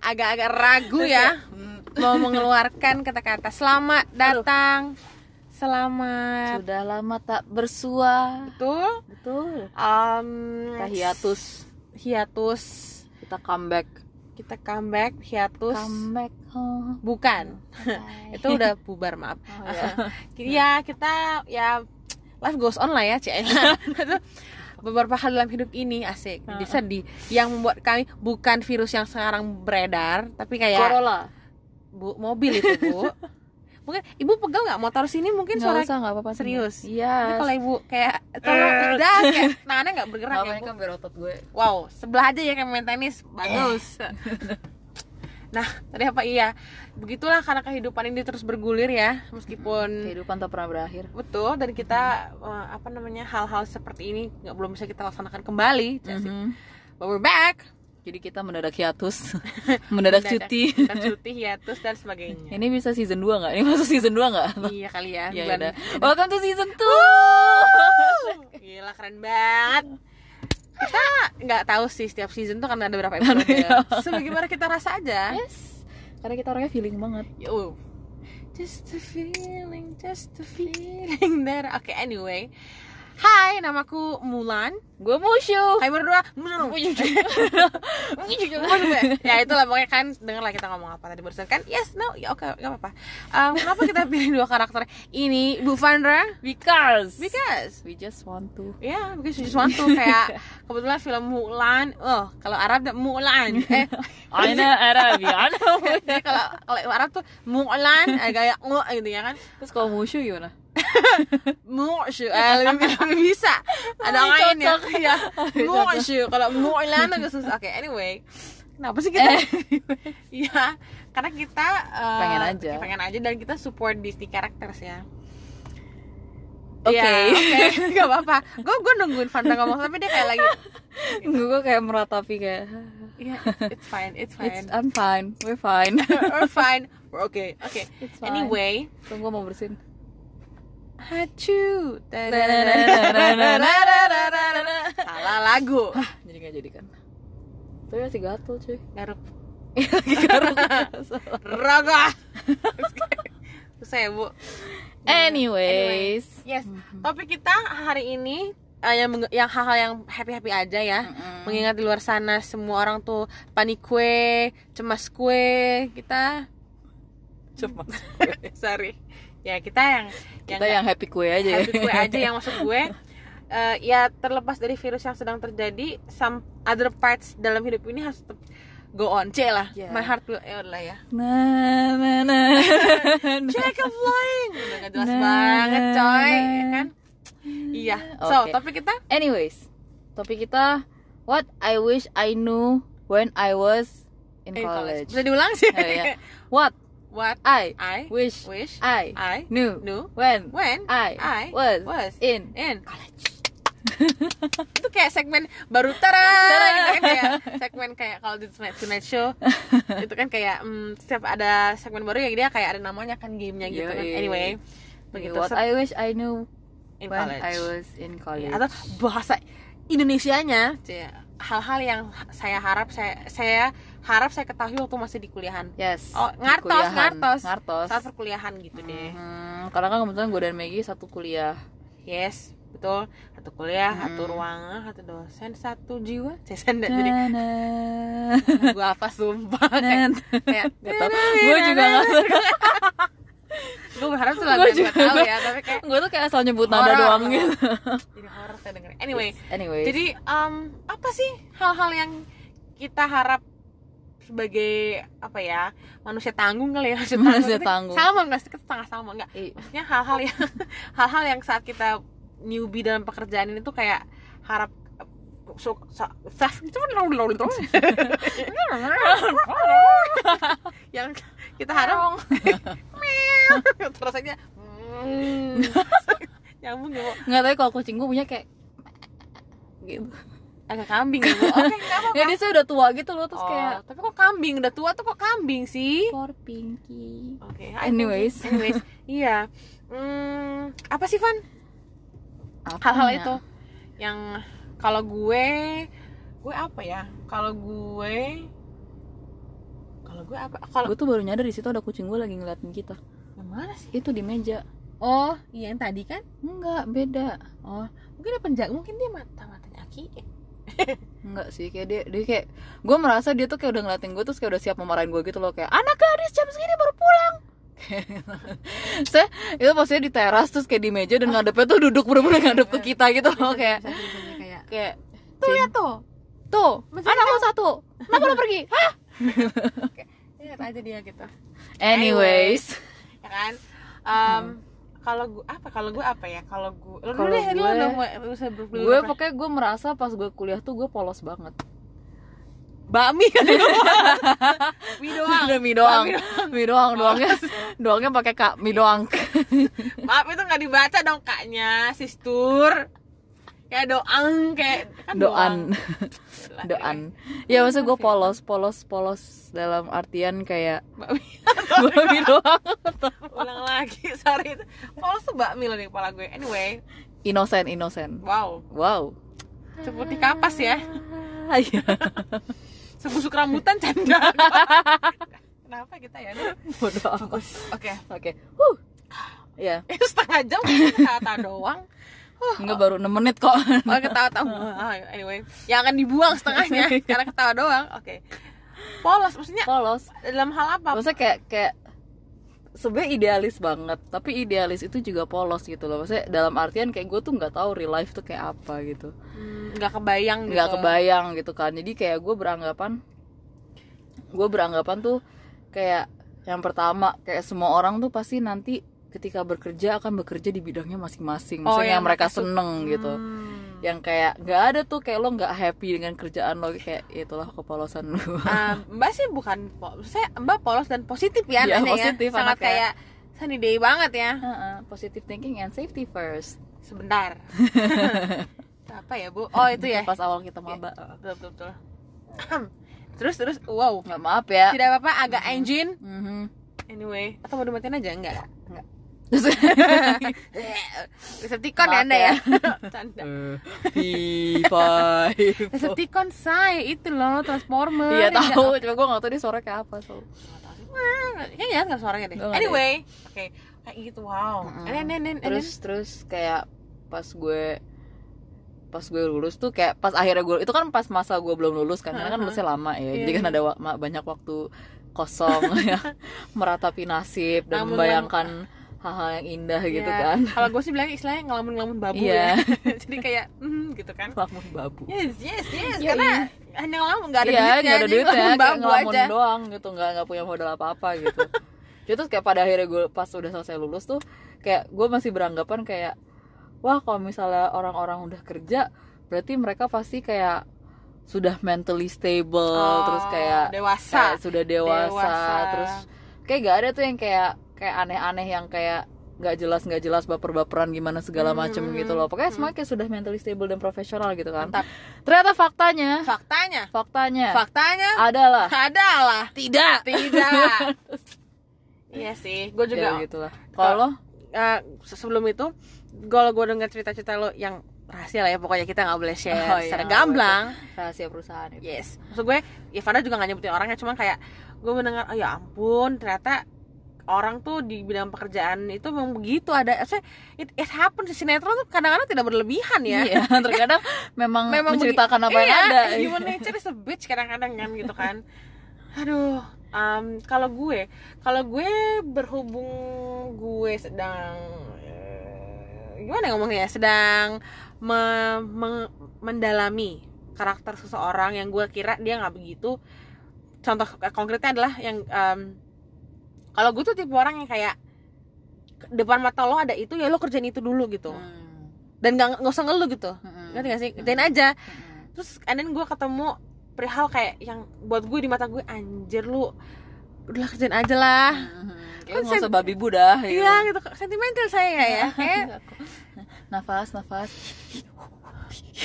agak-agak ragu ya mau mengeluarkan kata-kata selamat datang selamat Sudah lama tak bersua. betul Betul. um, Kita hiatus. hiatus Kita comeback. kita comeback hiatus Comeback home. bukan itu udah bubar maaf Oh, ya. ya kita ya life goes on lah ya cek Itu beberapa hal dalam hidup ini asik. Jadi sedih yang membuat kami bukan virus yang sekarang beredar tapi kayak Corolla. bu mobil itu bu. Mungkin ibu pegang nggak motor sini? Mungkin suara nggak apa-apa. serius. Iya. Tapi kalau ibu kayak tolong udah kayak tangannya nggak bergerak Nggak ya bu. kan biar otot gue. wow sebelah aja ya kayak main tenis. Bagus nah tadi apa iya begitulah karena kehidupan ini terus bergulir ya meskipun Kehidupan tak pernah berakhir. betul dan kita eh, apa namanya hal-hal seperti ini nggak belum bisa kita laksanakan kembali Cek. Mhm. but we're back Jadi kita mendadak hiatus. mendadak cuti. mendadak cuti hiatus dan sebagainya Ini bisa season 2 nggak? Ini masuk season 2 nggak? iya kali ya Ya bulan- udah. Welcome to season 2. Gila keren banget. Kita nggak tahu sih setiap season tuh kan ada berapa episode. Sebagaimana kita rasa aja. yes. Karena kita orangnya feeling banget. Yo. Just a feeling, just a feeling that. Oke, anyway. Hai, namaku Mulan. Gue Mushu. Hai berdua. ya itulah pokoknya kan denger lah kita ngomong apa tadi barusan kan. Yes, no, ya oke, nggak apa-apa. Um, kenapa kita pilih dua karakter ini, Bu Vandra? Because. Because We just want to. Ya, because you just want to kayak kebetulan film Mulan. Oh, kalau Arab Mulan. Eh, Aina Arabian. jadi kalau kalau Arab tuh Mulan eh, kayak ngu gitu ya kan. Terus kalau Mushu gimana? Mushu eh, lebih, lebih bisa. Ada Ay, lain ya. Ya, Mushu. Kalau Mulan agak susah. Oke, anyway. Kenapa sih kita? Iya, karena kita eh, Pengen aja. Pengen aja dan kita support Disney characters ya. Oke. Iya, Oke, gak apa-apa. Gue gue nungguin Fanda ngomong tapi dia kayak lagi. Gue kayak meratapi kayak. Iya, it's fine, it's fine. It's I'm fine. We're fine. We're fine. We're okay. Okay. Anyway, Tunggu mau bersin. Hacu. Salah lagu. Jadi nggak jadi kan? Tapi masih gatel cuy. Garuk. Garuk. Raga. Susah ya, Bu. Anyways. Yes. Topik kita hari ini eh, yang yang hal-hal yang happy-happy aja ya. Mengingat di luar sana semua orang tuh panik kue, cemas kue, kita Cuma sorry. Ya, kita yang kita yang happy kue aja ya. happy kue aja yang maksud gue eh, ya terlepas dari virus yang sedang terjadi some other parts dalam hidup ini harus tetap go on c lah Yeah. my heart will ya udah ya Nah, nah, nah. check a flying udah gak jelas Nah, banget coy nah. ya kan iya so Oke. topik kita Anyways, topik kita what I wish I knew when I was in, in college. bisa diulang sih Oh, iya. What what I I wish wish I I knew knew when when I, I was, was in in itu kayak segmen baru tara gitu kan kayak segmen kayak kalau di Tonight, Tonight Show. Itu kan kayak mm, setiap ada segmen baru ya dia kayak ada namanya kan gamenya gitu kan. Anyway begitu. what I wish I knew in when college. I was in college. atau bahasa Indonesianya cie, hal-hal yang saya harap saya saya harap saya ketahui waktu masih di kuliahan Yes. oh ngartos kuliahan. ngartos Ngartos. saat perkuliahan gitu deh Hmm, karena kan kebetulan gue dan Maggie satu kuliah. yes betul satu kuliah satu Hmm. ruangan satu dosen satu jiwa saya sendiri jadi gue apa sumpah kayak, kayak Gak tau. Gue juga gak tau. gue berharap tuh lagu Gue yang gue juga tahu ya tapi kayak Gue tuh kayak asal nyebut nada Horor. doang gitu. jadi horor saya dengerin anyway Anyway. jadi um, apa sih hal-hal yang kita harap sebagai apa ya manusia tanggung kali ya. Manusia Manusia tanggung. sama nggak sih? Setengah sama nggak? Maksudnya hal-hal yang hal-hal yang saat kita newbie dalam pekerjaan ini tuh kayak harap so, so, yang kita harap terus aja hmm, nyambung ya Bu. nggak tahu kalau kucing gue punya kayak gitu. Agak kambing Bu. oke nggak apa Ya dia sih udah tua gitu loh terus Oh, kayak tapi kok kambing? Udah tua tuh kok kambing sih? For Pinky. oke Anyways. anyways iya. Hmm, apa sih Van? Hal-hal itu yang kalau gue gue apa ya? Kalau gue kalau gue apa? Kalau gue tuh baru nyadar di situ ada kucing gue lagi ngeliatin kita. Yang mana sih? Itu di meja. Oh iya yang tadi kan? Enggak beda. Oh mungkin dia penjaga mungkin dia mata matanya aki enggak sih kayak dia dia kayak gue merasa dia tuh kayak udah ngeliatin gue terus kayak udah siap memarahin gue gitu loh kayak anak gadis jam segini baru pulang. Saya itu maksudnya di teras terus kayak di meja dan ngadepnya tuh duduk bener-bener ngadep ke kita gitu loh kayak kayak tuh lihat tuh. Tuh anak lo satu kenapa lo pergi? Hah? Lihat aja dia gitu. Anyways ya kan? Em, kalau gue apa? Kalau gue apa ya? Kalau gue lu dulu deh lu gue- udah mulai lu ber- gue pokoknya gue merasa pas gue kuliah tuh gue polos banget. Bakmi. Mie doang. Udah doang. Mie doang. mie doang doangnya. Doangnya pakai kak mie doang. Maaf itu nggak dibaca dong kaknya sistur. Kayak doang kayak kan doan. doang. doan. Ya maksud gue polos polos polos dalam artian kayak bakmi. mie doang. Ulang lagi sorry. Tuh bakmi loh di kepala gue. Anyway. Inosen inosen wow. Wow. Seperti kapas ya. Iya. sebusuk rambutan canda. Kenapa kita ya? Bodoh fokus. Oke. Oke. Huh. Ya itu setengah jam kata doang. Nggak baru 6 menit kok. Oh ketawa-tawa. Anyway. Yang akan dibuang setengahnya. Karena ketawa doang. Oke Polos Maksudnya polos. dalam hal apa? maksudnya kayak kayak sebenarnya idealis banget tapi idealis itu juga polos gitu loh. Maksudnya dalam artian kayak gue tuh nggak tahu real life tuh kayak apa gitu. Hmm, Nggak kebayang gitu. nggak kebayang gitu kan. Jadi kayak gue beranggapan gue beranggapan tuh kayak yang pertama kayak semua orang tuh pasti nanti ketika bekerja akan bekerja di bidangnya masing-masing. Oh, maksudnya yang yang mereka seneng gitu. Hmm. Yang kayak nggak ada tuh kayak lo nggak happy dengan kerjaan lo kayak itulah kepolosan lo. Ah, Mbak sih bukan Saya Mbak polos dan positif ya Iya, anaknya positif ya Sangat kayak Sunny day banget ya. Heeh, positive thinking and safety first. Sebentar. Apa ya bu? Oh itu ya. Pas awal kita maba. Betul betul, betul. Terus terus Wow. Nggak maaf ya. Tidak apa-apa agak engine. Mhm. Anyway Atau mau dimatiin aja? Enggak Enggak. Decepticon ya anda ya, ya. Canda. P5 Decepticon saya itu loh Transformer Iya Yang tahu, cuma gue gak tahu dia suara kayak apa so. Kayaknya ya kan suaranya deh. Anyway Oke. Kayak gitu wow. And then, Terus terus kayak pas gue pas gue lulus tuh kayak pas akhirnya gue itu kan pas masa gue belum lulus kan karena kan Uh-huh. lulusnya lama ya Iya, jadi kan iya. ada wa- banyak waktu kosong ya. Meratapi nasib dan Namun- membayangkan hal-hal yang indah gitu Iya. kan Kalau gue sih bilangnya istilahnya ngelamun-ngelamun babu Iya. ya Jadi kayak hmm, gitu kan lamun babu Yes, yes, yes Iya, Karena iya. hanya ngelamun Gak ada iya, duitnya nggak ada duitnya, ngelamun babu ngelamun aja doang gitu, nggak nggak punya modal apa-apa gitu. Jadi terus kayak pada akhirnya gue pas udah selesai lulus tuh, kayak gue masih beranggapan kayak, wah kalau misalnya orang-orang udah kerja, berarti mereka pasti kayak sudah mentally stable, Oh, terus kayak Dewasa kayak sudah dewasa, Dewasa. terus kayak gak ada tuh yang kayak kayak aneh-aneh yang kayak nggak jelas nggak jelas baper-baperan gimana segala Hmm, macem gitu loh. Pokoknya semua kayak sudah mentally stable dan profesional gitu kan. Mantap. Ternyata faktanya, Faktanya. faktanya Faktanya adalah adalah tidak. Tidak. Iya sih gue juga ya gitulah. Kalau eh, se- sebelum itu kalau gue dengar cerita-cerita lo yang rahasia lah ya pokoknya kita nggak boleh share Oh, iya, secara nggak gamblang. rahasia perusahaan itu. Yes. Maksud gue ya Fanda juga nggak nyebutin orangnya cuma kayak gue mendengar oh ya ampun ternyata orang tuh di bidang pekerjaan itu memang begitu ada saya it, it happens. Di sinetron tuh kadang-kadang tidak berlebihan ya. Iya terkadang memang, memang menceritakan apa yang iya, ada. human nature is a bitch kadang-kadang kan gitu kan. Aduh um, kalau gue kalau gue berhubung gue sedang eh, gimana ya ngomongnya ya, sedang me- me- mendalami karakter seseorang yang gue kira dia nggak begitu contoh konkretnya adalah yang um, kalau gue tuh tipe orang yang kayak depan mata lo ada itu ya lo kerjain itu dulu gitu. Hmm. dan nggak nggak usah ngeluh gitu. Hmm. ngerti gak sih? Kerjain aja. Hmm. terus and then gue ketemu perihal kayak yang buat gue di mata gue anjir lu udah kerjain aja lah. Hmm. Kan nggak usah babi budah gitu. iya gitu. Sentimental saya ya kayak nafas nafas.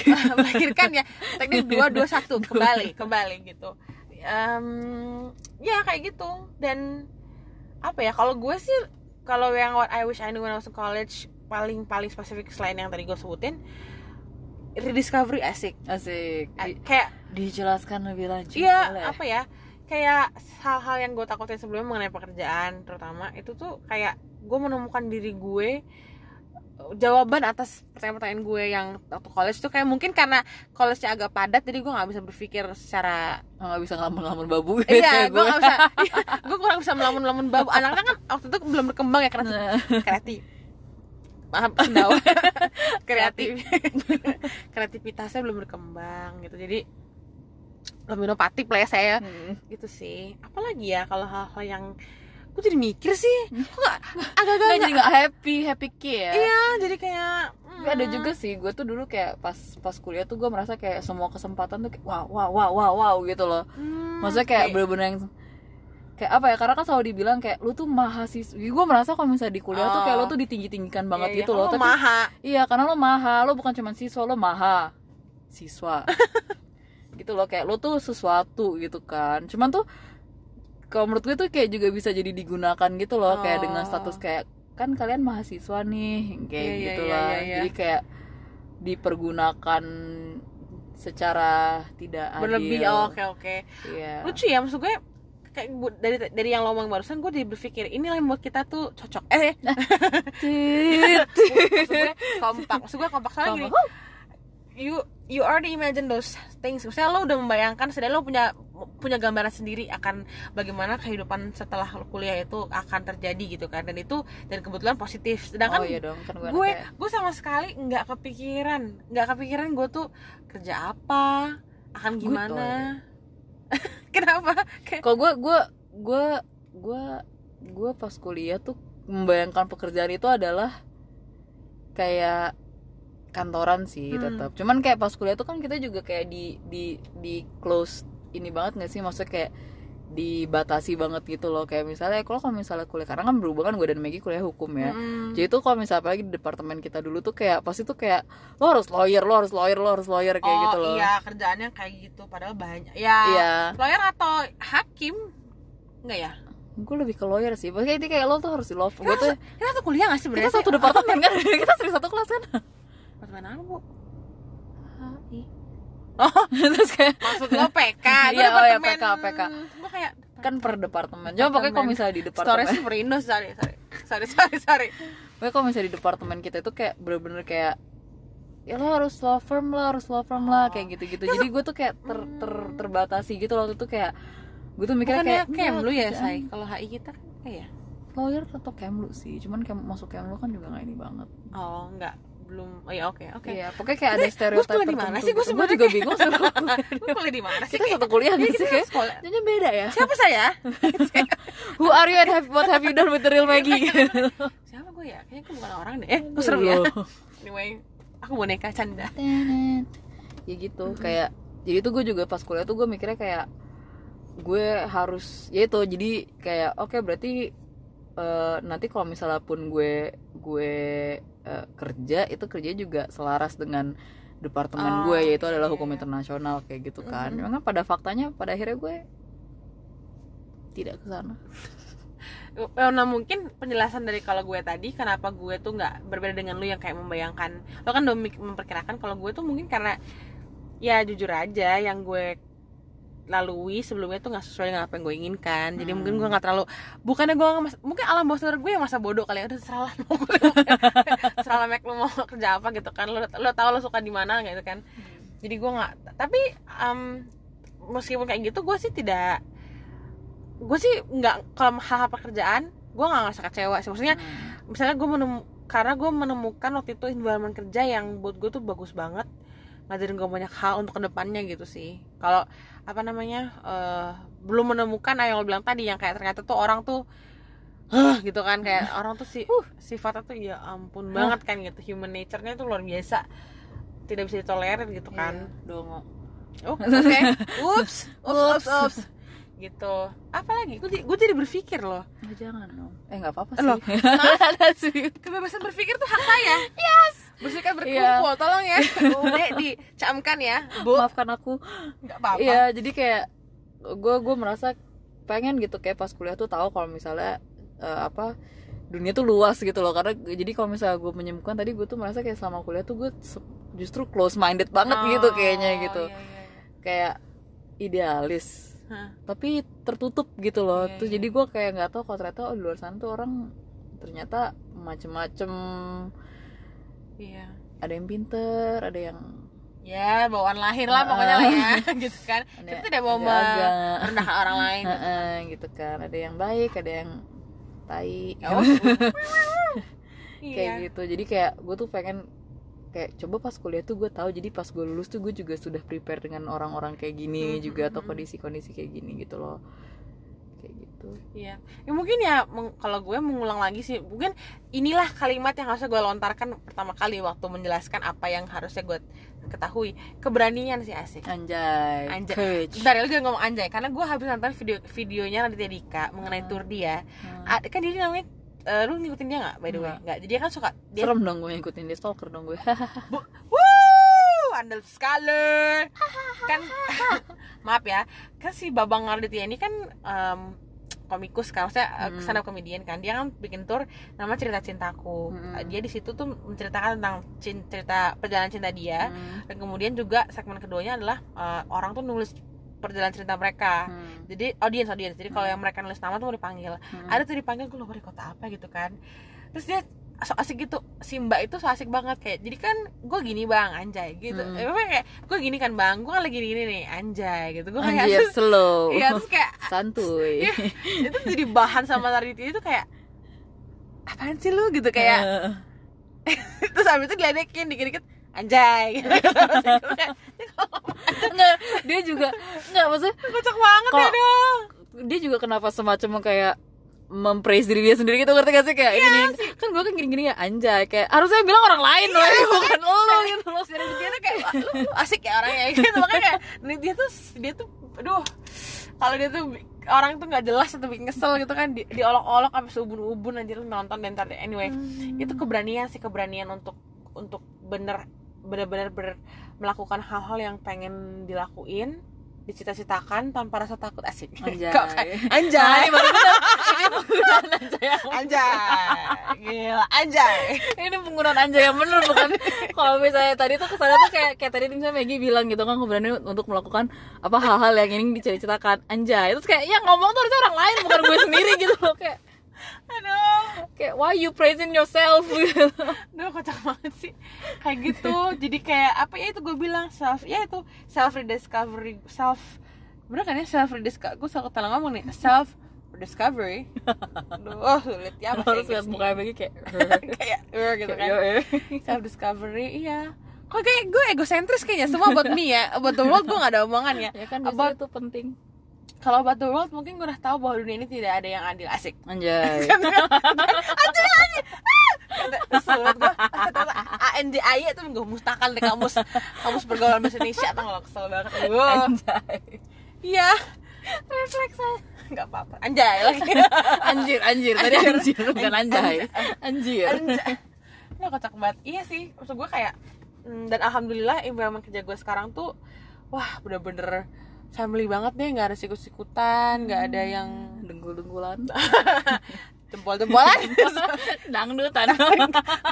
Melahirkan ya. Teknik dua dua satu. Kembali kembali gitu Em, ya kayak gitu dan apa ya kalau gue sih kalau yang what I wish I knew when I was in college paling paling spesifik selain yang tadi gue sebutin rediscovery asik asik Di- kayak dijelaskan lebih lanjut Iya, boleh? apa ya? kayak hal-hal yang gue takutin sebelumnya mengenai pekerjaan terutama itu tuh kayak gue menemukan diri gue jawaban atas pertanyaan-pertanyaan gue yang waktu college tuh kayak mungkin karena college-nya agak padat jadi gue nggak bisa berpikir secara nggak bisa ngelamun-ngelamun babu. Gitu iya ya gue nggak bisa. Iya, gue kurang bisa melamun-melamun babu. Anaknya kan waktu itu belum berkembang ya kreatif. Nah, kreatif. Maaf sendawa kreatif. Kreativitasnya belum berkembang gitu. Jadi belum inovatif lah ya saya. Hmm. gitu sih. Apalagi ya kalau hal-hal yang gue jadi mikir sih? Kok gak agak-agak Nggak, jadi nggak happy happy kid. Ya iya jadi kayak Tapi ada juga sih gue tuh dulu kayak pas pas kuliah tuh gue merasa kayak semua kesempatan tuh kayak wow wow wow wow wow gitu loh. Hmm, maksudnya kayak oke. bener-bener yang kayak apa ya karena kan selalu dibilang kayak lu tuh mahasiswi gue merasa kalau misalnya di kuliah tuh kayak lu Oh. tuh ditinggi-tinggikan banget Iya, iya, gitu loh. Kamu tapi maha. iya karena lo maha lo bukan cuma siswa lo maha. Siswa. Gitu loh kayak lo tuh sesuatu gitu kan. Cuman tuh kalau menurut gue tuh kayak juga bisa jadi digunakan gitu loh kayak dengan Oh. status kayak kan kalian mahasiswa nih kayak Iya, iya, gitu iya, lah. iya, iya. jadi kayak dipergunakan secara tidak berlebih oh, oke oke. Iya. lucu ya maksud gue kayak dari dari yang lo barusan gue jadi berpikir inilah yang buat kita tuh cocok. Eh gue kompak maksud gue kompak. Soalnya gini you you already imagine those things. Maksudnya lo udah membayangkan sedang lo punya punya gambaran sendiri akan bagaimana kehidupan setelah kuliah itu akan terjadi gitu kan. Dan itu dan kebetulan positif. Sedangkan oh iya dong kan gue, gue anaknya- gue sama sekali nggak kepikiran. Nggak kepikiran gue tuh kerja apa akan gimana. iya. kenapa? Kayak kalau gue gue gue gue gue pas kuliah tuh membayangkan pekerjaan itu adalah kayak kantoran sih Hmm. tetap. Cuman kayak pas kuliah tuh kan kita juga kayak di di di close ini banget gak sih? Maksudnya kayak dibatasi banget gitu loh. Kayak misalnya kalau kalau misalnya kuliah karena kan berhubung kan gue dan Maggie kuliah hukum ya. Mm. jadi tuh kalau misalnya apalagi di departemen kita dulu tuh kayak pasti tuh kayak lo harus lawyer lo harus lawyer lo harus lawyer kayak oh gitu loh. iya kerjaannya kayak gitu padahal banyak. Ya iya. lawyer atau hakim? Enggak ya? Gue lebih ke lawyer sih. Pokoknya ini kayak lo tuh harus di law gue tuh kita tuh kuliah nggak sih kita satu departemen kan? Kita sering satu kelas kan? Departemen apa bu oh terus kayak maksud lo PK Iya, oh ya, PK, PK. gue kayak kan per departemen. Cuma pokoknya kalau misalnya di story departemen. sih perindo sorry sorry. Sorry sorry sorry. Pokoknya kalau misalnya di departemen kita itu kayak bener-bener kayak ya lo harus law firm lah harus law firm lah kayak gitu-gitu. Jadi gue tuh kayak ter, ter terbatasi gitu loh itu kayak gue tuh mikirnya bukannya kayak Kemlu ya kerjaan. Say kalau HI kita kan kayak lawyer atau Kemlu sih cuman kayak masuk Kemlu kan juga nggak ini banget. Oh enggak belum oh ya oke oke. Iya pokoknya kayak ada stereotip gue di mana sih? Gue gitu. sebenarnya juga bingung Lu kuliah di mana sih? Kita satu kuliah Iya, nggak sih kayak sekolah. Jadinya beda ya. Siapa saya? Who are you and have, what have you done with the real Maggie? Siapa gue ya? Kayaknya gue bukan orang deh. Eh gue serem ya. Anyway aku boneka canda. Ya gitu kayak jadi tuh gue juga pas kuliah tuh gue mikirnya kayak gue harus ya itu jadi kayak oke berarti eh, nanti kalau misalnya pun gue gue eh, kerja itu kerja juga selaras dengan departemen Oh, gue yaitu adalah iya, hukum internasional kayak gitu kan. Mhm. memang pada faktanya pada akhirnya gue tidak ke sana. Nah mungkin penjelasan dari kalau gue tadi kenapa gue tuh nggak berbeda dengan lu yang kayak membayangkan lo kan udah memperkirakan kalau gue tuh mungkin karena ya jujur aja yang gue lalui sebelumnya tuh nggak sesuai dengan apa yang gue inginkan. Jadi Hmm. mungkin gue nggak terlalu bukannya gue mungkin alam bawah sadar gue yang masa bodoh kali ya. Udah seralah mau seralah lu mau kerja apa gitu kan. Lo lo tau lo suka di mana gitu kan. Jadi gue nggak tapi em, meskipun kayak gitu gue sih tidak gue sih nggak kalau hal-hal pekerjaan gue nggak ngerasa kecewa sih. Maksudnya Hmm. misalnya gue menem karena gue menemukan waktu itu environment kerja yang buat gue tuh bagus banget ngajarin gue banyak hal untuk ke depannya gitu sih kalau apa namanya eh, belum menemukan ah, yang lo bilang tadi yang kayak ternyata tuh orang tuh huh, gitu kan kayak orang tuh si sifatnya tuh ya ampun banget kan gitu human nature-nya tuh luar biasa tidak bisa ditolerir gitu kan Iya, dong Oh, oke. Ups, ups, ups, ups. Gitu. Apalagi? Gue, gue jadi berpikir loh. Nggak, jangan dong eh nggak apa-apa sih Loh, Kebebasan berpikir tuh hak saya. Yes. Bersikap berkumpul, tolong ya. Udah dicamkan ya, Bu. maafkan aku Enggak apa-apa. Iya, jadi kayak gue gue merasa pengen gitu kayak pas kuliah tuh tahu kalau misalnya eh, apa dunia tuh luas gitu loh karena jadi kalau misalnya gue menyembuhkan tadi gue tuh merasa kayak selama kuliah tuh gue justru close minded banget gitu kayaknya gitu Oh, iya, iya, iya. kayak idealis Hah. tapi tertutup gitu loh Iya, terus iya. jadi gue kayak nggak tahu kalau ternyata oh, di luar sana tuh orang ternyata macem-macem iya. Ada yang pinter ada yang ya bawaan lahir lah pokoknya lah ya gitu kan. Ada, kita tidak mau merendahkan orang lain gitu. Heeh, gitu kan. Ada yang baik ada yang tai. Oh. kayak iya. gitu. Jadi kayak gue tuh pengen kayak coba pas kuliah tuh gue tahu jadi pas gue lulus tuh gue juga sudah prepare dengan orang-orang kayak gini Hmm, juga hmm, atau hmm. kondisi-kondisi kayak gini gitu loh gitu Iya, ya mungkin ya kalau gue mengulang lagi sih, mungkin inilah kalimat yang harusnya gue lontarkan pertama kali waktu menjelaskan apa yang harusnya gue ketahui. Keberanian sih asik. anjay Anjay. courage Bentar ya, lu jangan ngomong anjay, karena gue habis nonton video videonya Raditya Dika mengenai Hmm. tour dia. Hmm. Kan dia namanya, eh, lu ngikutin dia nggak by the way? Nggak. Jadi dia kan suka dia serem dong gue ngikutin dia stalker dong gue andal sekali. kan maaf ya, kan si Babang Raditya ini kan em, komikus kan, maksudnya Hmm. stand up comedian kan. Dia kan bikin tour nama cerita cintaku. Hmm. Dia di situ tuh menceritakan tentang cerita perjalanan cinta dia. Hmm. Dan kemudian juga segmen keduanya adalah eh, orang tuh nulis perjalanan cerita mereka. Hmm. Jadi audiens audiens. Jadi kalau Hmm. yang mereka nulis nama tuh mau dipanggil. Hmm. Ada tuh dipanggil gue lupa di kota apa gitu kan. Terus dia so asik gitu. Si mbak itu so asik banget kayak jadi kan gue gini bang. Anjay gitu. Hmm. eh, pokoknya kayak gue gini kan bang. Gue kan lagi gini, gini nih. Anjay gitu. Gue kayak Anjir slow. Iya terus kayak santuy. Iya. itu jadi bahan sama Raditya itu kayak apaan sih lu? Gitu kayak terus abis itu diledekin dikit-dikit anjay. Gitu Enggak, dia juga enggak maksudnya kocak banget ya dong. dia juga kenapa semacam kayak mempraise diri dia sendiri gitu ngerti gak sih? Kayak ini kan gue kan gini-gini ya anjay. Kayak harusnya bilang orang lain loh ya, bukan lo gitu. loh dari dia tuh kayak "Wah, lu asik ya orangnya gitu. Makanya kayak dia tuh dia tuh aduh. Kalau dia tuh orang tuh nggak jelas atau bikin kesel gitu kan di, diolok-olok sampai seubun-ubun anjir nonton dan ntar deh. anyway itu keberanian sih keberanian untuk untuk bener bener-bener ber- melakukan hal-hal yang pengen dilakuin dicita-citakan tanpa rasa takut asik. Anjay. Kok kayak, Nah, anjay ini penggunaan anjay yang anjay. Gila anjay. Ini penggunaan anjay yang bener bukan? Kalau misalnya tadi tuh kesannya tuh kayak kayak tadi misalnya Maggie bilang gitu kan aku berani untuk melakukan apa hal-hal yang ingin dicita-citakan. Anjay. Terus kayak ya ngomong tuh harusnya orang lain bukan gue sendiri gitu loh. Kayak aduh. Kayak why you praising yourself? Gitu Duh kocak banget sih. Kayak gitu. Jadi kayak apa ya itu gue bilang Self Ya itu self rediscovery Self Bener kan ya? Self rediscovery Gue selalu ketahuan ngomong nih. Self rediscovery Aduh sulit ya bahasa harus lihat mukanya Maggie kayak Kayak "Eh," gitu kan. Yo, eh. Self discovery Iya. Kok kayak gue egosentris kayaknya Semua buat me ya. About the world gue gak ada omongan ya. Ya kan About- itu penting Kalau about the world Mungkin gue udah tahu bahwa dunia ini tidak ada yang adil Asik anjay Sulit gue ANJAY itu gue musnahkan dari kamus Kamus pergaulan bahasa Indonesia Atau gak kesel banget Gue anjay Iya. Refleks aja. Enggak apa-apa. Anjay lagi. anjir anjir tadi anjir bukan anjay anjir Anjay. Nah, kocak banget. Iya sih. Maksud gue kayak mm, dan alhamdulillah environment kerja gue sekarang tuh wah bener-bener family banget deh nggak ada sikut-sikutan nggak ada yang denggul-denggulan jempol-jempolan. Dangdutan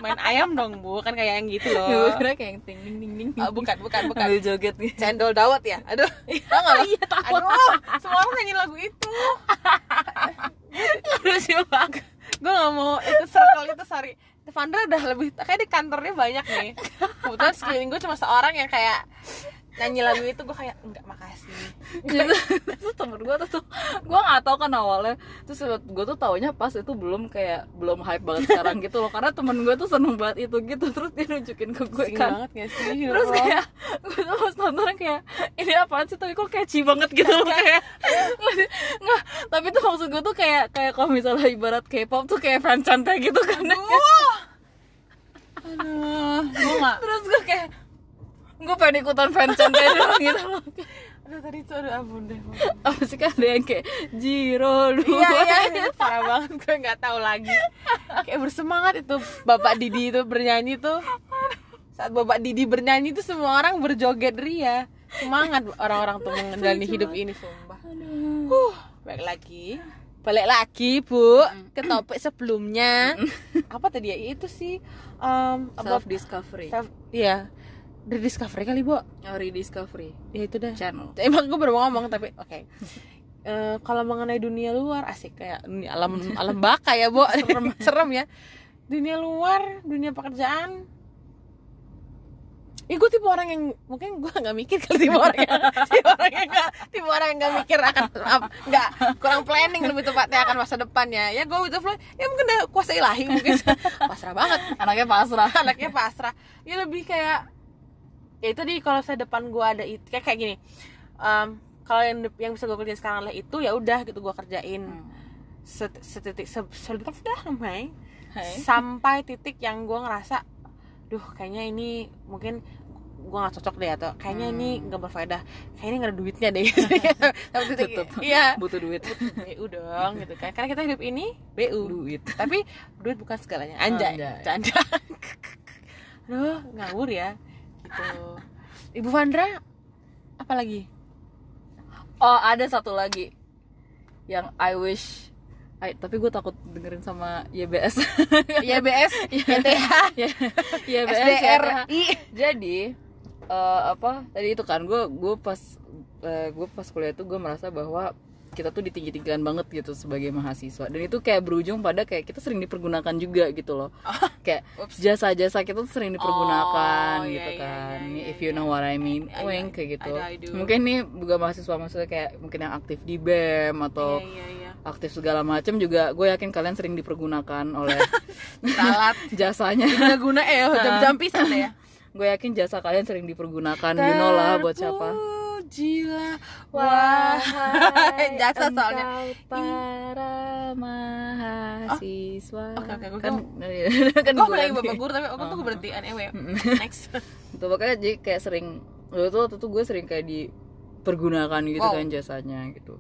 main ayam dong bu. Kan kayak yang gitu loh. Kira kayak yang ting ting ting ting. Ah, bukan bukan bukan. Sambil joget gitu. Cendol dawet ya? Aduh. Tau nggak lo? Iya tahu aduh semua orang nyanyi lagu itu. Lucu banget. Gue gak mau itu circle itu sorry. Devandra udah lebih kayak di kantornya banyak nih. Kebetulan sekeliling gue cuma seorang yang kayak nyanyi lagu itu gue kayak enggak makasih. Gitu. terus temen gue tuh tuh gue nggak tahu kan awalnya. Terus gue tuh taunya pas itu belum kayak belum hype banget sekarang gitu loh. Karena temen gue tuh seneng banget itu gitu. Terus dia nunjukin ke gue kan. banget gak sih? Ya terus kayak gue tuh pas nonton kayak ini apaan sih? Tapi kok catchy banget gitu loh. Kayak nggak tapi tuh maksud gue tuh kayak kayak kalau misalnya ibarat K-pop tuh kayak fanchantai gitu kan. Aduh. Gue gak terus gue kayak gue pengen ikutan fanchantai doang gitu. Loh aduh tadi tuh aduh ampun deh apa sih kan ada yang kayak Jiro dua iya iya itu parah banget gue nggak tahu lagi. Kayak bersemangat itu bapak Didi itu bernyanyi tuh. Saat bapak Didi bernyanyi tuh semua orang berjoget ria. Semangat orang-orang tuh menjalani hidup ini sumpah. Huh, balik lagi. Balik lagi bu ke topik sebelumnya. Apa tadi ya? Itu sih um, self discovery self iya dari Discovery kali bu Oh, rediscovery. Ya itu dah. Channel. Emang gue baru ngomong tapi oke. Eh, kalau mengenai dunia luar asik. Kayak dunia alam alam baka ya bu serem. Serem ya. Dunia luar dunia pekerjaan. Ih gue tipe orang yang mungkin gue nggak mikir kali tipe orang yang tipe orang yang nggak tipe orang yang nggak mikir akan nggak kurang planning lebih tepatnya akan masa depannya. Ya gue the flow ya mungkin udah kuasa ilahi mungkin. Pasrah banget. Anaknya pasrah. Anaknya pasrah. Ya lebih kayak ya itu di kalau saya depan gue ada itu kayak kayak gini. Em, kalau yang yang bisa gue kerjain sekarang adalah itu ya udah gitu gue kerjain. Set, setitik se, se, sampai titik yang gue ngerasa duh kayaknya ini mungkin gue nggak cocok deh atau kayaknya ini nggak berfaedah. Kayaknya ini nggak ada duitnya deh. Sampai titik Tetep. iya. Butuh duit. BU dong gitu kan. Karena kita hidup ini BU duit. Tapi duit bukan segalanya. Anjay, Anjay. canda. Aduh ngawur ya gitu. Ibu Vandra apa lagi? Oh ada satu lagi yang I wish I, tapi gue takut dengerin sama YBS YBS YTH ya. YBS SDRI jadi eh, apa tadi itu kan gue gue pas gue pas kuliah itu gue merasa bahwa kita tuh ditinggi tinggikan banget gitu sebagai mahasiswa. Dan itu kayak berujung pada kayak kita sering dipergunakan juga gitu loh. Kayak Ups. jasa-jasa kita tuh sering dipergunakan Oh, gitu iya, iya, kan. iya, iya, if you know what I mean. I- wink kayak gitu. I- I mungkin nih juga mahasiswa maksudnya kayak mungkin yang aktif di BEM atau iya iya iya. aktif segala macam juga gue yakin kalian sering dipergunakan oleh salat. jasanya. Guna guna eh jam-jam pisan deh ya. Gue yakin jasa kalian sering dipergunakan you know lah buat siapa Terpujilah wahai jasa soalnya. para mahasiswa. Oke, oke, gue kan kira- kan gue gue lagi bapak guru tapi aku tuh berhenti anyway. Next. Gitu, makanya jadi kayak sering dulu tuh waktu tuh gue sering kayak dipergunakan gitu Wow. kan jasanya gitu.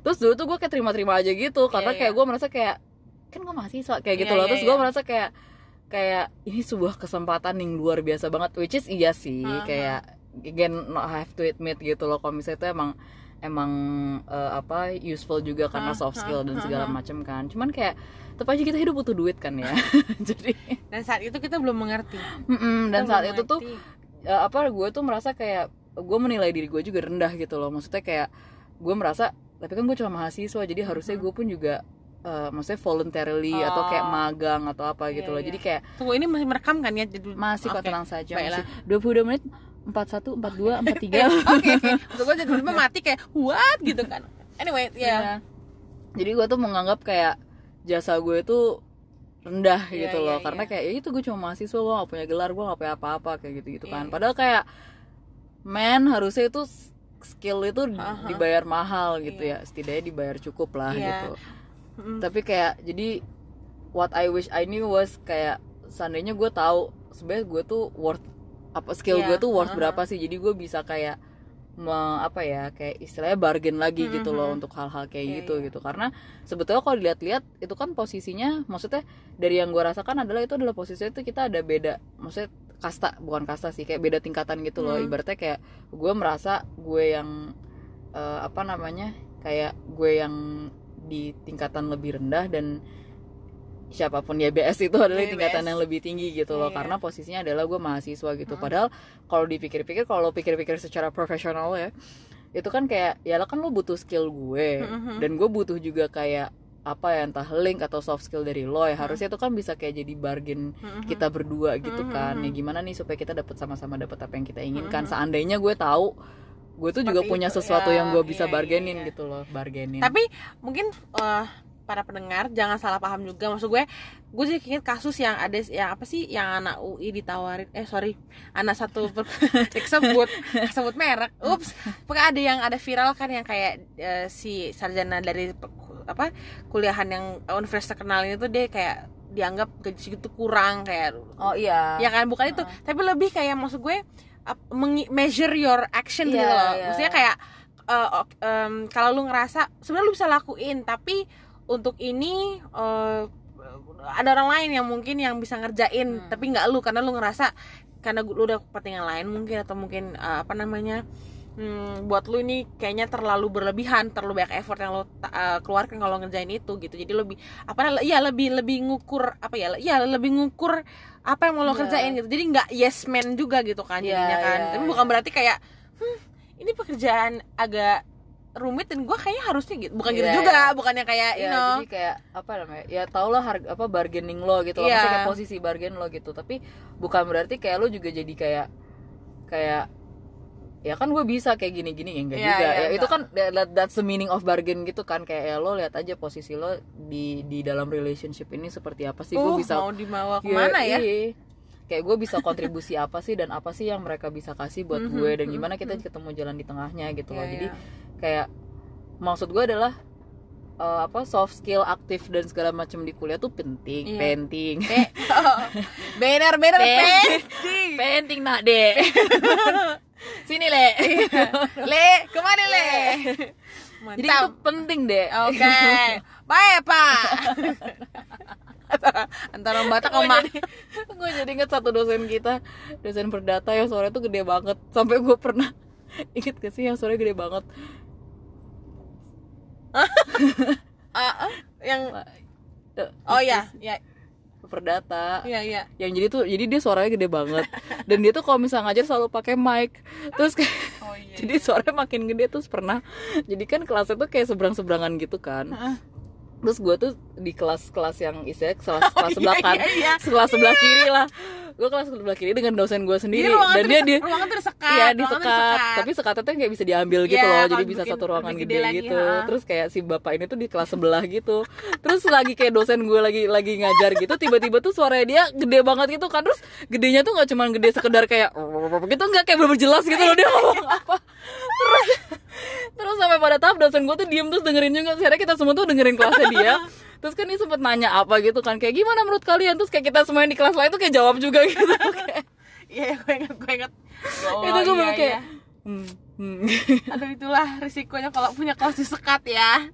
Terus dulu tuh gue kayak terima-terima aja gitu karena Iya, kayak iya. gue merasa kayak kan gue mahasiswa kayak gitu Iya, loh. iya, terus gue iya. merasa kayak kayak ini sebuah kesempatan yang luar biasa banget which is iya sih Aha. kayak again not have to admit gitu loh kalau misalnya itu emang emang eh, apa useful juga karena soft skill dan segala macam kan cuman kayak tetap aja kita hidup butuh duit kan ya jadi dan saat itu kita belum mengerti mm-mm, dan Kita saat itu tuh ya, apa gue tuh merasa kayak gue menilai diri gue juga rendah gitu loh maksudnya kayak gue merasa tapi kan gue cuma mahasiswa jadi harusnya gue pun juga eh, maksudnya voluntarily atau kayak Oh. magang atau apa gitu Iya, loh iya. jadi kayak tunggu ini masih merekam kan ya jadi masih kok Oke. tenang saja Baiklah. masih 22 menit 41 42 43 oke oke untuk gue jadi dulu mati kayak what gitu kan anyway ya Iya. jadi gue tuh menganggap kayak jasa gue itu rendah Iya, gitu loh iya, karena iya. kayak ya itu gue cuma mahasiswa gue gak punya gelar gue gak punya apa-apa kayak gitu gitu Iya, kan iya. padahal kayak men harusnya itu skill itu Aha. dibayar mahal gitu Iya. ya setidaknya dibayar cukup lah Iya. gitu Mm. tapi kayak jadi what I wish I knew was kayak seandainya gue tahu sebenarnya gue tuh worth apa skill Iya, gue tuh worth aha. berapa sih jadi gue bisa kayak me- apa ya kayak istilahnya bargain lagi gitu loh Mhm. untuk hal-hal kayak Iya, gitu iya. gitu karena sebetulnya kalau dilihat-lihat itu kan posisinya maksudnya dari yang gue rasakan adalah itu adalah posisinya itu kita ada beda maksudnya kasta bukan kasta sih kayak beda tingkatan gitu loh Hmm. ibaratnya kayak gue merasa gue yang eh, apa namanya kayak gue yang di tingkatan lebih rendah dan siapa pun ya BS itu adalah Iya, tingkatan yang lebih tinggi gitu loh Iya. karena posisinya adalah gue mahasiswa gitu Hmm. padahal kalau dipikir-pikir kalau pikir-pikir secara profesional ya itu kan kayak ya lah kan lo butuh skill gue Mhm. dan gue butuh juga kayak apa ya entah link atau soft skill dari lo ya Hmm. harusnya itu kan bisa kayak jadi bargain Mhm. kita berdua gitu Mhm. kan ya gimana nih supaya kita dapat sama-sama dapat apa yang kita inginkan seandainya gue tahu gue tuh juga punya itu, sesuatu ya, yang gue bisa iya, iya, bargainin iya. gitu loh bargainin tapi mungkin eh, para pendengar jangan salah paham juga. Maksud gue gue jadi inget kasus yang ada yang apa sih? Yang anak UI ditawarin eh sorry anak satu per- sebut sebut merek. Ups. Pokoknya ada yang ada viral kan yang kayak eh, si sarjana dari apa kuliahan yang universitas terkenal ini tuh dia kayak dianggap gaji segitu kurang kayak oh iya. Ya kan? Bukan itu. Tapi lebih kayak maksud gue mengi- measure your action gitu Iya, loh. iya. maksudnya kayak ok- em, kalau lu ngerasa sebenarnya lu bisa lakuin tapi untuk ini eh, ada orang lain yang mungkin yang bisa ngerjain Hmm. tapi nggak lu karena lu ngerasa karena lu udah kepentingan lain mungkin atau mungkin eh, apa namanya hmm, buat lu ini kayaknya terlalu berlebihan terlalu banyak effort yang lo ta- eh, keluarkan kalau ngerjain itu gitu jadi lebih apa ya lebih lebih ngukur apa ya ya lebih ngukur apa yang mau lo Iya. kerjain gitu jadi nggak yes man juga gitu kan Iya, jadinya kan iya, tapi iya. bukan berarti kayak hmm, ini pekerjaan agak rumit dan gue kayaknya harusnya gitu. Bukan gitu Iya, juga iya. bukannya kayak you ya know. jadi kayak apa namanya ya tau lah harga apa bargaining lo gitu. Iya. maksudnya kayak posisi bargain lo gitu. Tapi bukan berarti kayak lo juga jadi kayak kayak ya kan gue bisa kayak gini gini ya enggak Iya, juga. iya, ya itu kan that- that's the meaning of bargain gitu kan. Kayak ya lo lihat aja posisi lo di di dalam relationship ini seperti apa sih. Gue uh, bisa mau dibawa Iya, ke mana ya? iya. Kayak gue bisa kontribusi apa sih dan apa sih yang mereka bisa kasih buat Mhm, gue dan mhm, gimana kita mhm. ketemu jalan di tengahnya gitu loh. Iya, jadi iya. kayak maksud gue adalah eh, apa soft skill aktif dan segala macam di kuliah tuh penting Iya. penting. Eh, bener bener Pen- penting. penting nak dek. Sini le. Le ke mana le? Jadi itu mantap. penting deh oke. Baik pak antara Batak gue sama gue jadi inget satu dosen kita. Dosen perdata yang suaranya tuh gede banget. Sampai gue pernah inget gak sih yang suaranya gede banget? Ah, ah, yang oh ya ya perdata. Ya ya yang jadi tuh jadi dia suaranya gede banget. Dan dia tuh kalau misalnya ngajar selalu pakai mic. Terus kayak oh iya jadi suaranya makin gede terus pernah jadi kan kelasnya tuh kayak seberang seberangan gitu kan. Terus gue tuh di kelas-kelas yang istilahnya kelas kelas iya, sebelah kan iya, iya. kelas sebelah kiri lah gue kelas sebelah kiri dengan dosen gue sendiri ruangan dan dia dia ruangan disekat Iya ruangan tuh disekat, tapi sekatnya tuh kayak bisa diambil gitu Iya, loh, jadi bisa satu ruangan gede, gede lagi, gitu. ha. Terus kayak si bapak ini tuh di kelas sebelah gitu. Terus lagi kayak dosen gue lagi lagi ngajar gitu, tiba-tiba tuh suaranya dia gede banget gitu kan. Terus gedenya tuh nggak cuma gede sekedar kayak gitu nggak kayak bener jelas gitu loh dia ngomong apa. Terus terus sampai pada tahap dosen gue tuh diem terus dengerin juga. Akhirnya kita semua tuh dengerin kelasnya dia. Terus kan dia sempet nanya apa gitu kan kayak gimana menurut kalian terus kayak kita semua yang di kelas lain tuh kayak jawab juga gitu Kayak, iya gue inget gue inget oh, itu gue iya, kayak iya. hmm, hmm. aduh itulah risikonya kalau punya kelas disekat ya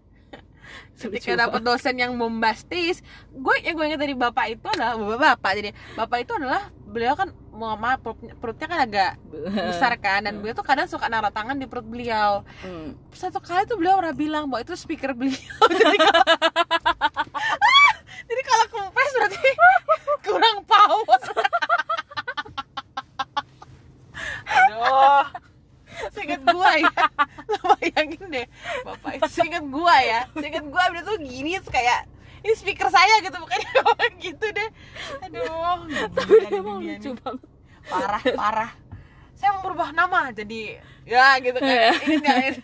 Lucu ketika dapat dosen yang bombastis gue yang gue ingat dari bapak itu adalah bapak bapak jadi bapak itu adalah beliau kan mau maaf perutnya, perutnya kan agak besar kan dan beliau tuh kadang suka naruh tangan di perut beliau. Hmm. satu kali tuh beliau pernah bilang bahwa itu speaker beliau. Jadi kalau jadi kalau kempes berarti kurang power aduh. Seinget gua ya. Lo bayangin deh. Bapak itu seinget gua ya. Seinget gua dia tuh gini kayak ini speaker saya gitu bukannya gitu deh. Aduh tapi dia emang dunia lucu banget. Parah parah. Saya mau berubah nama jadi ya gitu kan. Iya. ini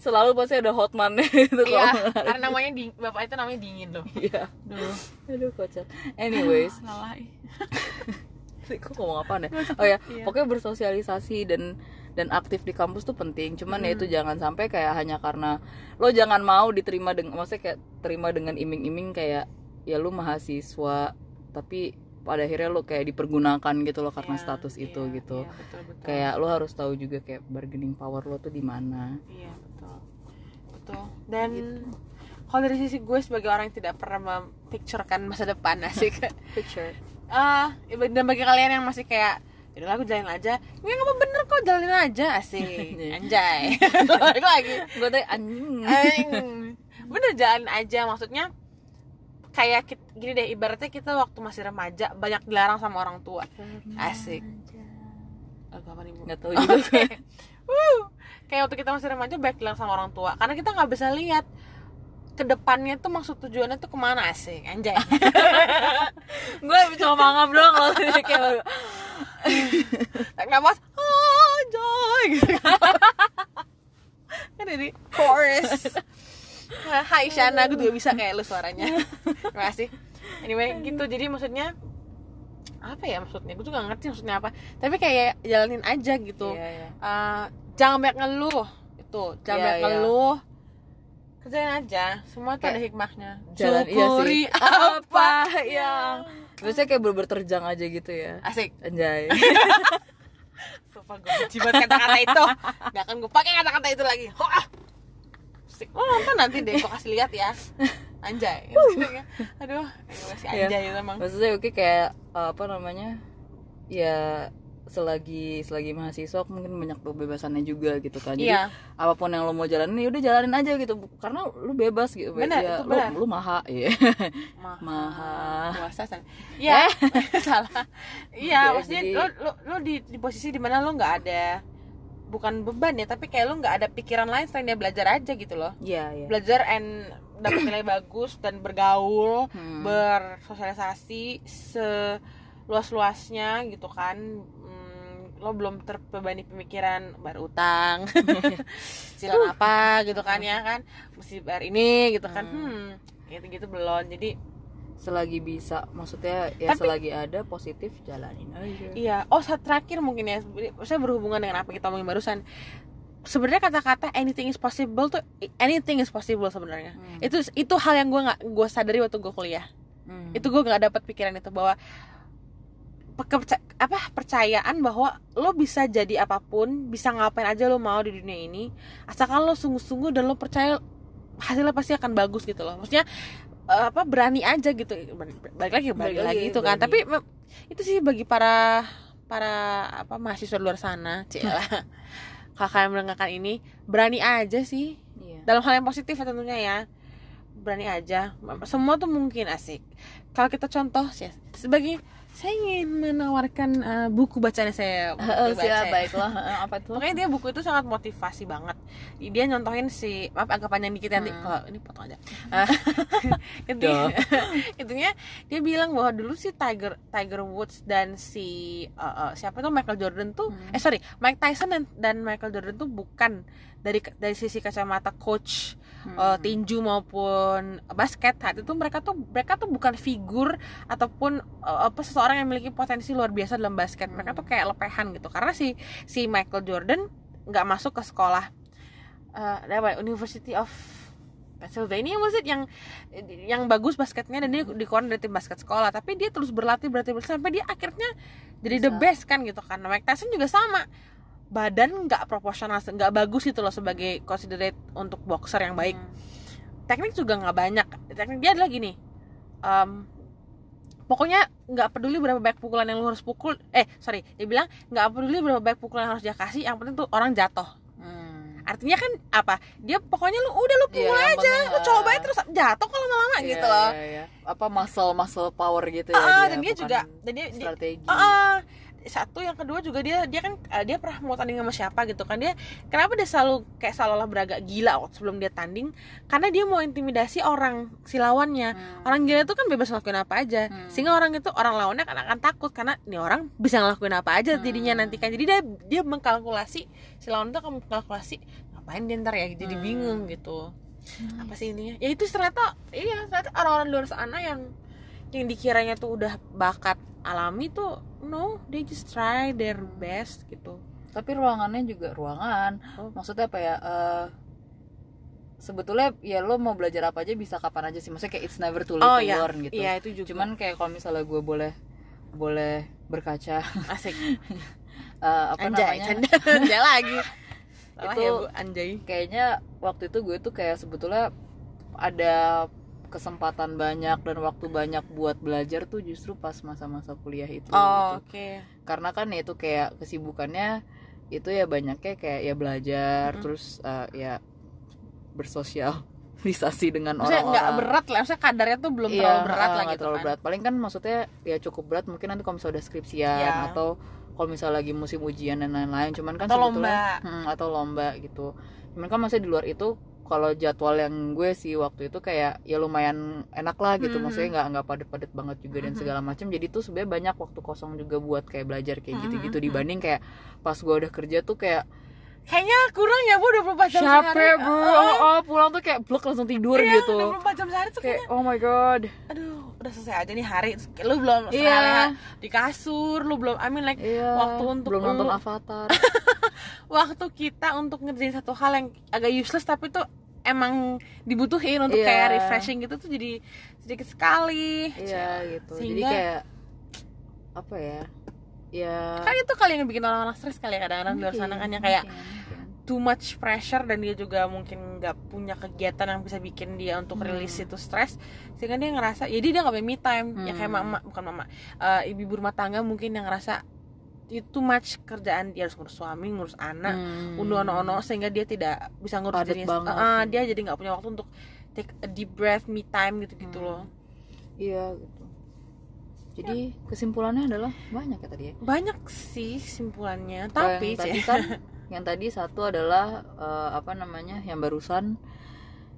selalu pasti ada hotman itu iya kalau karena namanya di, bapak itu namanya dingin loh. Iya. Duh, aduh kocak. Anyways. Salah kok ngomong apa nih oh ya Iya. pokoknya bersosialisasi dan dan aktif di kampus tuh penting cuman ya Hmm. itu jangan sampai kayak hanya karena lo jangan mau diterima dengan maksudnya kayak terima dengan iming-iming kayak ya lu mahasiswa tapi pada akhirnya lo kayak dipergunakan gitu loh karena Iya, status itu iya, gitu iya, betul, betul. kayak lo harus tahu juga kayak bargaining power lo tuh di mana iya betul betul dan Gitu. kalau dari sisi gue sebagai orang yang tidak pernah memikirkan masa depan asik picture ah dan bagi kalian yang masih kayak Yaudah aku jalanin aja. Ini nggak apa bener kok jalanin aja. Asik. Anjay. Balik lagi. Gue tuh anjing. Bener jalanin aja. Maksudnya Kayak gini deh Ibaratnya kita waktu masih remaja Banyak dilarang sama orang tua. Asik. Lagu apa nih bu? nggak tahu juga. Wuh. Kayak waktu kita masih remaja banyak dilarang sama orang tua. Karena kita nggak bisa lihat ke depannya tuh maksud tujuannya tuh ke mana asik anjay? Gue cuma mangap doang loh kayak tarik nafas anjay gitu kan. Jadi chorus Hai Shana, gue juga bisa kayak lu suaranya. Terima kasih. Anyway, gitu. Jadi maksudnya Apa ya maksudnya? Gue juga gak ngerti maksudnya apa. Tapi kayak jalanin aja gitu. Iya, iya. Eh, Jangan banyak ngeluh. Itu, jangan Iya, banyak iya. ngeluh Kerjain aja. Semua tuh Kayak ada hikmahnya. jalan iya sih. apa yang biasanya kayak bener terjang aja gitu ya. Asik. Anjay. Sumpah gue benci banget kata-kata itu. Gak akan gue pakai kata-kata itu lagi. Ho, ah. Asik. Lo nonton nanti deh, gue kasih lihat ya. Anjay. Aduh, masih anjay itu emang. Maksudnya oke kayak uh, apa namanya ya selagi selagi mahasiswa mungkin banyak kebebasannya juga gitu kan jadi Iya. apa pun yang lo mau jalanin ya udah jalanin aja gitu karena lu bebas gitu Benar, ya, itu benar. lu, lu maha ya Maha. Maha. Puasa san- Iya, salah. Iya, Iya, maksudnya jadi- lo lo lo di di posisi di mana lo nggak ada bukan beban ya, tapi kayak lo nggak ada pikiran lain selain dia belajar aja gitu loh. iya iya Belajar and dapat nilai bagus dan bergaul, Hmm. bersosialisasi seluas-luasnya gitu kan. Lo belum terbebani pemikiran bayar utang, cicilan apa gitu kan ya kan, mesti bayar ini gitu kan. Hmm, gitu-gitu belum. Jadi selagi bisa maksudnya ya Tapi- selagi ada positif jalanin aja Iya, oh saat terakhir mungkin ya, saya berhubungan dengan apa kita omongin barusan. Sebenarnya kata-kata anything is possible tuh anything is possible sebenarnya. Hmm. Itu itu hal yang gue nggak gue sadari waktu gue kuliah. Hmm. Itu gue nggak dapat pikiran itu bahwa keperca- apa percayaan bahwa lo bisa jadi apa pun, bisa ngapain aja lo mau di dunia ini, asalkan lo sungguh-sungguh dan lo percaya hasilnya pasti akan bagus gitu loh. Maksudnya eh, apa berani aja gitu. Balik lagi balik, Balik lagi lagi, itu kan. Tapi itu sih bagi para para apa mahasiswa luar sana, cila. Kakak yang mendengarkan ini berani aja sih Iya. dalam hal yang positif ya tentunya ya berani aja semua tuh mungkin asik kalau kita contoh sih sebagai saya ingin menawarkan eh, buku bacaan saya baca. baiklah Heeh, apa tuh Pokoknya dia buku itu sangat motivasi banget. Dia nyontohin si maaf agak panjang dikit nanti Hmm. kalau ini potong aja. Ah, intinya, intinya dia bilang bahwa dulu si Tiger Tiger Woods dan si eh, eh, siapa tuh Michael Jordan tuh Hmm. eh sorry Mike Tyson dan, dan Michael Jordan tuh bukan dari dari sisi kacamata coach Hmm. eh, tinju maupun basket saat itu mereka tuh mereka tuh bukan figur ataupun eh, apa seseorang yang memiliki potensi luar biasa dalam basket. Mereka tuh kayak lepehan gitu karena si si Michael Jordan nggak masuk ke sekolah eh apa ya, University of Pennsylvania was it yang yang bagus basketnya dan dia dikeluarin dari tim basket sekolah. Tapi dia terus berlatih berlatih berlatih sampai dia akhirnya jadi the best kan gitu kan. Mike Tyson juga sama badan nggak proporsional nggak bagus itu loh sebagai considerate untuk boxer yang baik Hmm. teknik juga nggak banyak teknik dia adalah gini em, pokoknya nggak peduli berapa banyak pukulan yang lu harus pukul eh sorry dia bilang nggak peduli berapa banyak pukulan yang harus dia kasih yang penting tuh orang jatuh Hmm. artinya kan apa dia pokoknya lu udah lu Iya, pukul yang aja penting, lu eh, coba terus jatuh kalau lama-lama Iya, gitu loh iya, iya. apa muscle muscle power gitu ya Ah, dia, dan dia juga dan dia, dia strategi Ah, ah. Satu yang kedua juga dia dia kan eh, dia pernah mau tanding sama siapa gitu kan. Dia kenapa dia selalu kayak seolah-olah beragak gila waktu sebelum dia tanding? Karena dia mau intimidasi orang si lawannya. Hmm. orang gila itu kan bebas ngelakuin apa aja. Hmm. sehingga orang itu orang lawannya kan akan takut. Karena nih orang bisa ngelakuin apa aja jadinya Hmm. nanti kan. Jadi dia dia mengkalkulasi si lawan itu akan mengkalkulasi ngapain dia ntar ya? Jadi Hmm. bingung gitu. Apa sih ininya ya itu ternyata iya ternyata orang-orang luar sana yang yang dikiranya tuh udah bakat alami tuh no they just try their best gitu. Tapi ruangannya juga ruangan. Oh. maksudnya apa ya eh, sebetulnya ya lo mau belajar apa aja bisa kapan aja sih. Maksudnya kayak it's never too late oh to iya. learn gitu. Iya itu juga. Cuman kayak kalau misalnya gue boleh boleh berkaca. Asik. Eh, apa anjay namanya? anjay lagi. Itu- ya bu. Anjay. kayaknya waktu itu gue tuh kayak sebetulnya ada kesempatan banyak dan waktu banyak buat belajar tuh justru pas masa-masa kuliah itu oh gitu. oke karena kan ya itu kayak kesibukannya itu ya banyaknya kayak ya belajar Mm-mm. terus eh, ya bersosialisasi dengan maksudnya orang-orang nggak berat lah maksudnya kadarnya tuh belum Iya, terlalu berat eh, lah gitu terlalu kan berat paling kan maksudnya ya cukup berat mungkin nanti kalau misalnya udah skripsian Iya. atau kalau misalnya lagi musim ujian dan lain-lain cuman kan Atau sebetulnya Hmm, atau lomba gitu cuman kan masih di luar itu kalau jadwal yang gue sih waktu itu kayak ya lumayan enak lah gitu Mhm. maksudnya nggak nggak padat-padat banget juga dan Mhm. segala macam jadi tuh sebenarnya banyak waktu kosong juga buat kayak belajar kayak Mhm, gitu-gitu mhm. dibanding kayak pas gue udah kerja tuh kayak kayaknya kurang ya bu 24 jam capek sehari. Bro Oh, oh, oh, pulang tuh kayak blok langsung tidur iya, gitu. 24 jam sehari tuh kayak kayaknya oh my god. Aduh udah selesai aja nih hari. Lu belum Iya. sehari di kasur lu belum I mean like Iya, waktu untuk belum nonton lu- Avatar. Waktu kita untuk ngerjain satu hal yang agak useless tapi tuh emang dibutuhin untuk Iya. kayak refreshing gitu tuh jadi sedikit sekali. Iya gitu. Jadi Sehingga- kayak apa ya? Ya. Kan itu kali yang bikin orang-orang stres kali ya kadang-kadang di luar sana kan yang kayak mungkin. Too much pressure dan dia juga mungkin nggak punya kegiatan yang bisa bikin dia untuk Hmm. rilis itu stres sehingga dia ngerasa jadi dia nggak punya me time ya kayak Hmm. mama bukan mama eh, ibu-ibu rumah tangga mungkin yang ngerasa itu much kerjaan dia harus ngurus suami ngurus anak Hmm. undo ono ono sehingga dia tidak bisa ngurus Padat dirinya banget. Eh, dia jadi nggak punya waktu untuk take a deep breath me time gitu gitu Hmm. loh iya gitu jadi kesimpulannya adalah banyak ya tadi ya banyak sih simpulannya tapi tadi kan yang tadi satu adalah eh, apa namanya yang barusan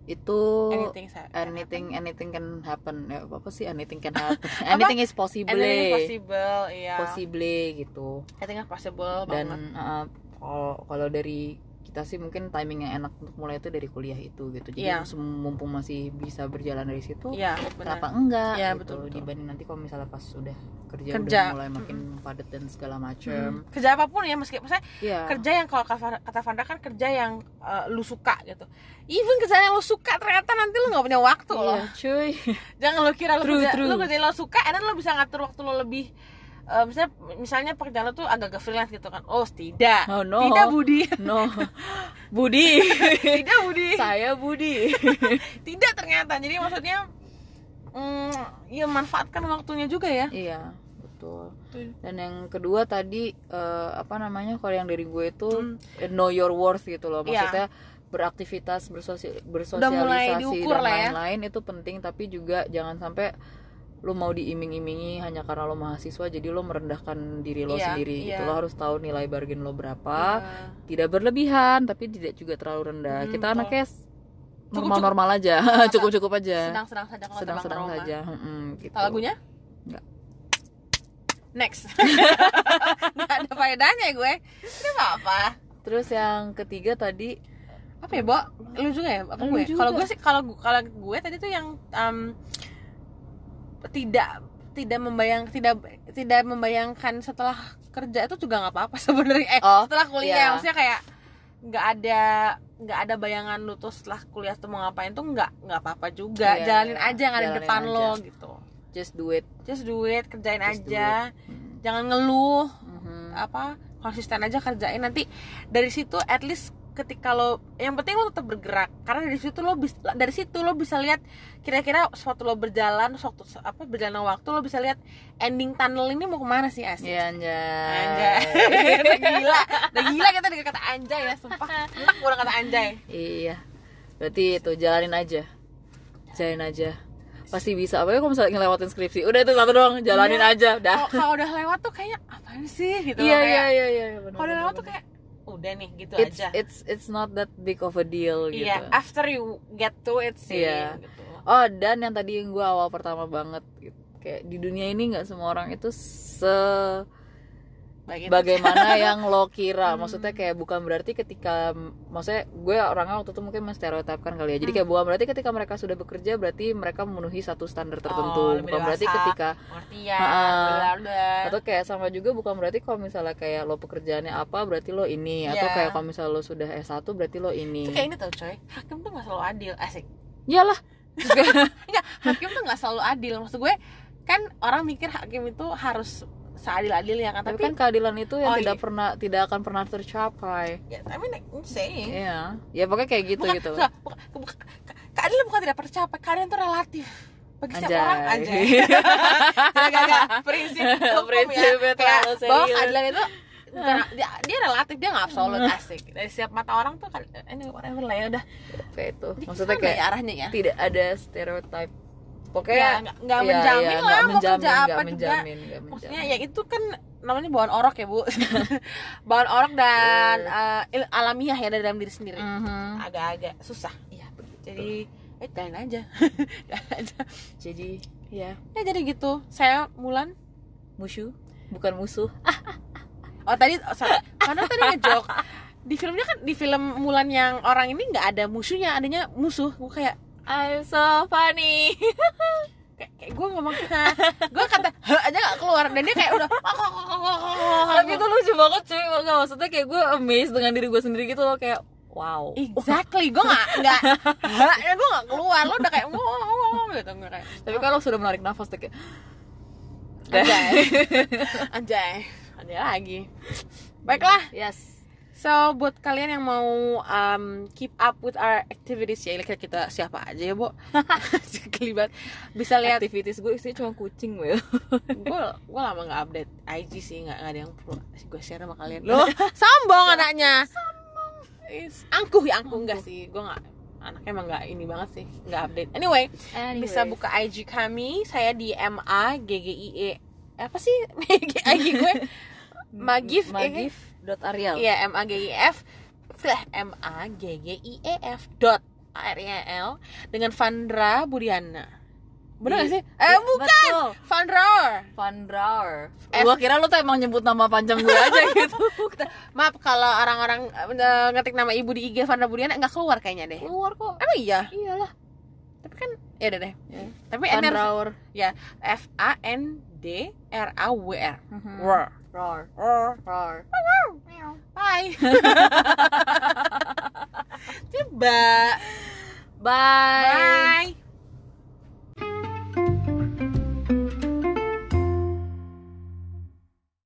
itu anything anything anything can happen. Ya apa sih anything can happen? Anything is possible. Anything possible iya. Possible gitu. Anything is possible dan banget. kalau kalau dari kita sih mungkin timing yang enak untuk mulai itu dari kuliah itu gitu jadi Iya. mumpung masih bisa berjalan dari situ iya benar kenapa enggak Iya, gitu betul, betul. dibanding nanti kalau misalnya pas sudah kerja, Kerja. udah mulai makin padat dan segala macam Hmm. kerja apa pun ya meski maksudnya Iya. kerja yang kalau kata Fanda kan kerja yang eh, lu suka gitu even kerja yang lu suka ternyata nanti lu nggak punya waktu loh Iya, cuy jangan lu kira lu True, kerja true. lu kerja yang lu suka then lu bisa ngatur waktu lu lebih eh, misalnya misalnya pekerjaan lu tuh agak ke freelance gitu kan. Oh tidak. Oh, no. tidak Budi. No. Budi. Tidak Budi. Saya Budi. Tidak ternyata. Jadi maksudnya mm, ya manfaatkan waktunya juga ya. Iya betul. Dan yang kedua tadi eh, apa namanya kalau yang dari gue itu Hmm. eh, know your worth gitu loh. Iya. maksudnya beraktivitas bersosi Udah mulai bersosialisasi dan ya. lain-lain itu penting. Tapi juga jangan sampai lu mau diiming-imingi hanya karena lo mahasiswa jadi lo merendahkan diri lo Iya, sendiri iya. gitu lo harus tahu nilai bargain lo berapa Iya. tidak berlebihan tapi tidak juga terlalu rendah Hmm, kita betul. anaknya Cukup- normal-normal aja cukup-cukup aja sedang-sedang saja kalau ke rumah. saja Mm-mm, gitu. Lagunya? Enggak. Next. Nggak ada faedahnya gue. Ini apa? terus yang ketiga tadi Apa ya, Bo? Lu juga ya? Apa Lu gue? Kalau gue sih kalau kalau gue tadi tuh yang um, tidak tidak membayang tidak tidak membayangkan setelah kerja itu juga nggak apa-apa sebenarnya eh Oh, setelah kuliah iya. maksudnya kayak nggak ada nggak ada bayangan lu tuh setelah kuliah tuh mau ngapain tuh nggak nggak apa-apa juga Iya, jalanin iya. aja yang ada di depan aja. lo gitu just do it just do it kerjain Just aja Mm. jangan ngeluh Mhm. apa konsisten aja kerjain nanti dari situ at least ketika lo yang penting lo tetap bergerak karena dari situ lo bisa dari situ lo bisa lihat kira-kira suatu lo berjalan suatu apa berjalan waktu lo bisa lihat ending tunnel ini mau ke mana sih asik Iya anjay. anjay udah gila udah gila kita dengan kata anjay ya sumpah enak gue kata anjay Iya. Berarti itu jalanin aja. Jalanin aja. Pasti bisa. Apalagi kalau misalnya ngelewatin skripsi. Udah itu satu doang, jalanin Iya. aja. Dah. kalau udah lewat tuh kayak apaan sih gitu Iya loh, iya kayak, iya iya benar. kalau udah lewat tuh kayak udah nih gitu it's aja it's it's not that big of a deal gitu. Iya, after you get to it sih Iya. gitu. Oh dan yang tadi yang gue awal pertama banget gitu. kayak di dunia ini nggak semua orang itu se Baik itu. bagaimana yang lo kira Hmm. maksudnya kayak bukan berarti ketika maksudnya gue orangnya waktu itu mungkin menstereotipkan kali ya jadi Hmm. kayak bukan berarti ketika mereka sudah bekerja berarti mereka memenuhi satu standar tertentu Oh, bukan berarti ketika Ha-ha. udah atau kayak sama juga bukan berarti kalau misalnya kayak lo pekerjaannya apa berarti lo ini atau Iya. kayak kalau misalnya lo sudah S1 berarti lo ini itu kayak ini tau coy hakim tuh gak selalu adil asik iyalah enggak hakim tuh gak selalu adil maksud gue kan orang mikir hakim itu harus seadil adilnya kan tapi tapi, kan keadilan itu yang Oh, tidak iya. pernah tidak akan pernah tercapai ya, I mean like, I'm saying Iya, ya pokoknya kayak gitu bukan, gitu. bukan, bukan, bukan, ke- keadilan bukan tidak tercapai keadilan itu relatif bagi setiap Anjay. orang anjay jaga-jaga prinsip hukum Prinsipnya ya kayak bahwa keadilan itu bukan, dia, dia relatif dia nggak absolut asik dari setiap mata orang tuh kan ini whatever lah ya udah kayak itu. Maksudnya kayak ya arahnya ya tidak ada stereotip. Ya Pokoknya nggak nggak iya, menjamin iya, lah nggak mau menjamin, kerja apa nggak juga menjamin, nggak maksudnya menjamin. ya itu kan namanya bawaan orok ya bu. Bawaan orok dan il- alamiah ya dari dalam diri sendiri. Mhm. agak-agak susah. Iya, begitu. jadi eh jalanin aja. Jadi ya ya jadi gitu. Saya Mulan. Musuh bukan musuh. oh tadi oh, sorry karena tadi ngejok di filmnya kan di film Mulan yang orang ini nggak ada musuhnya adanya musuh. Gue kayak I'm so funny. kayak, kayak gue ngomong gue kata aja nggak keluar. Dan dia kayak udah Tapi itu lucu banget cuy. Maksudnya kayak gue amazed dengan diri gue sendiri gitu loh. Kayak wow. exactly. Gue nggak nggak "Heh," gue nggak keluar. Lo udah kayak wow gitu gue kayak Tapi kalau sudah menarik nafas tuh kayak anjay. Anjay. Anjay lagi. Baiklah. Yes. So buat kalian yang mau um, keep up with our activities ya, kira kita siapa aja ya, Bo? Kelibat. Bisa lihat Aktivitas gue isinya cuma kucing, Will. gue gue lama nggak update IG sih nggak ada yang perlu gue share sama kalian. Loh. Sombong anaknya. Is- angkuh ya angkuh. Enggak sih gue nggak anaknya emang nggak ini banget sih nggak update. Anyway, bisa buka IG kami. Saya di M A G G I E. Apa sih? IG gue? Magif eh, Magif dot Arial. Iya M A G I F M A G G I E F dot A R L dengan Vandra Budiana bener gak Iya. sih eh bukan Betul. Vandra Van Draur. F- Gua kira lu tuh emang nyebut nama panjang gue aja gitu. Maaf kalau orang-orang eh, ngetik nama ibu di IG Vandra Budiana nggak keluar kayaknya deh. Keluar kok. Emang iya? Iyalah. Tapi kan ya udah deh. Ya. Tapi Van N R Draur. ya F A N D R A W R. Mhm. Roar. Roar. Roar. Roar. Bye. Coba. Bye. Bye.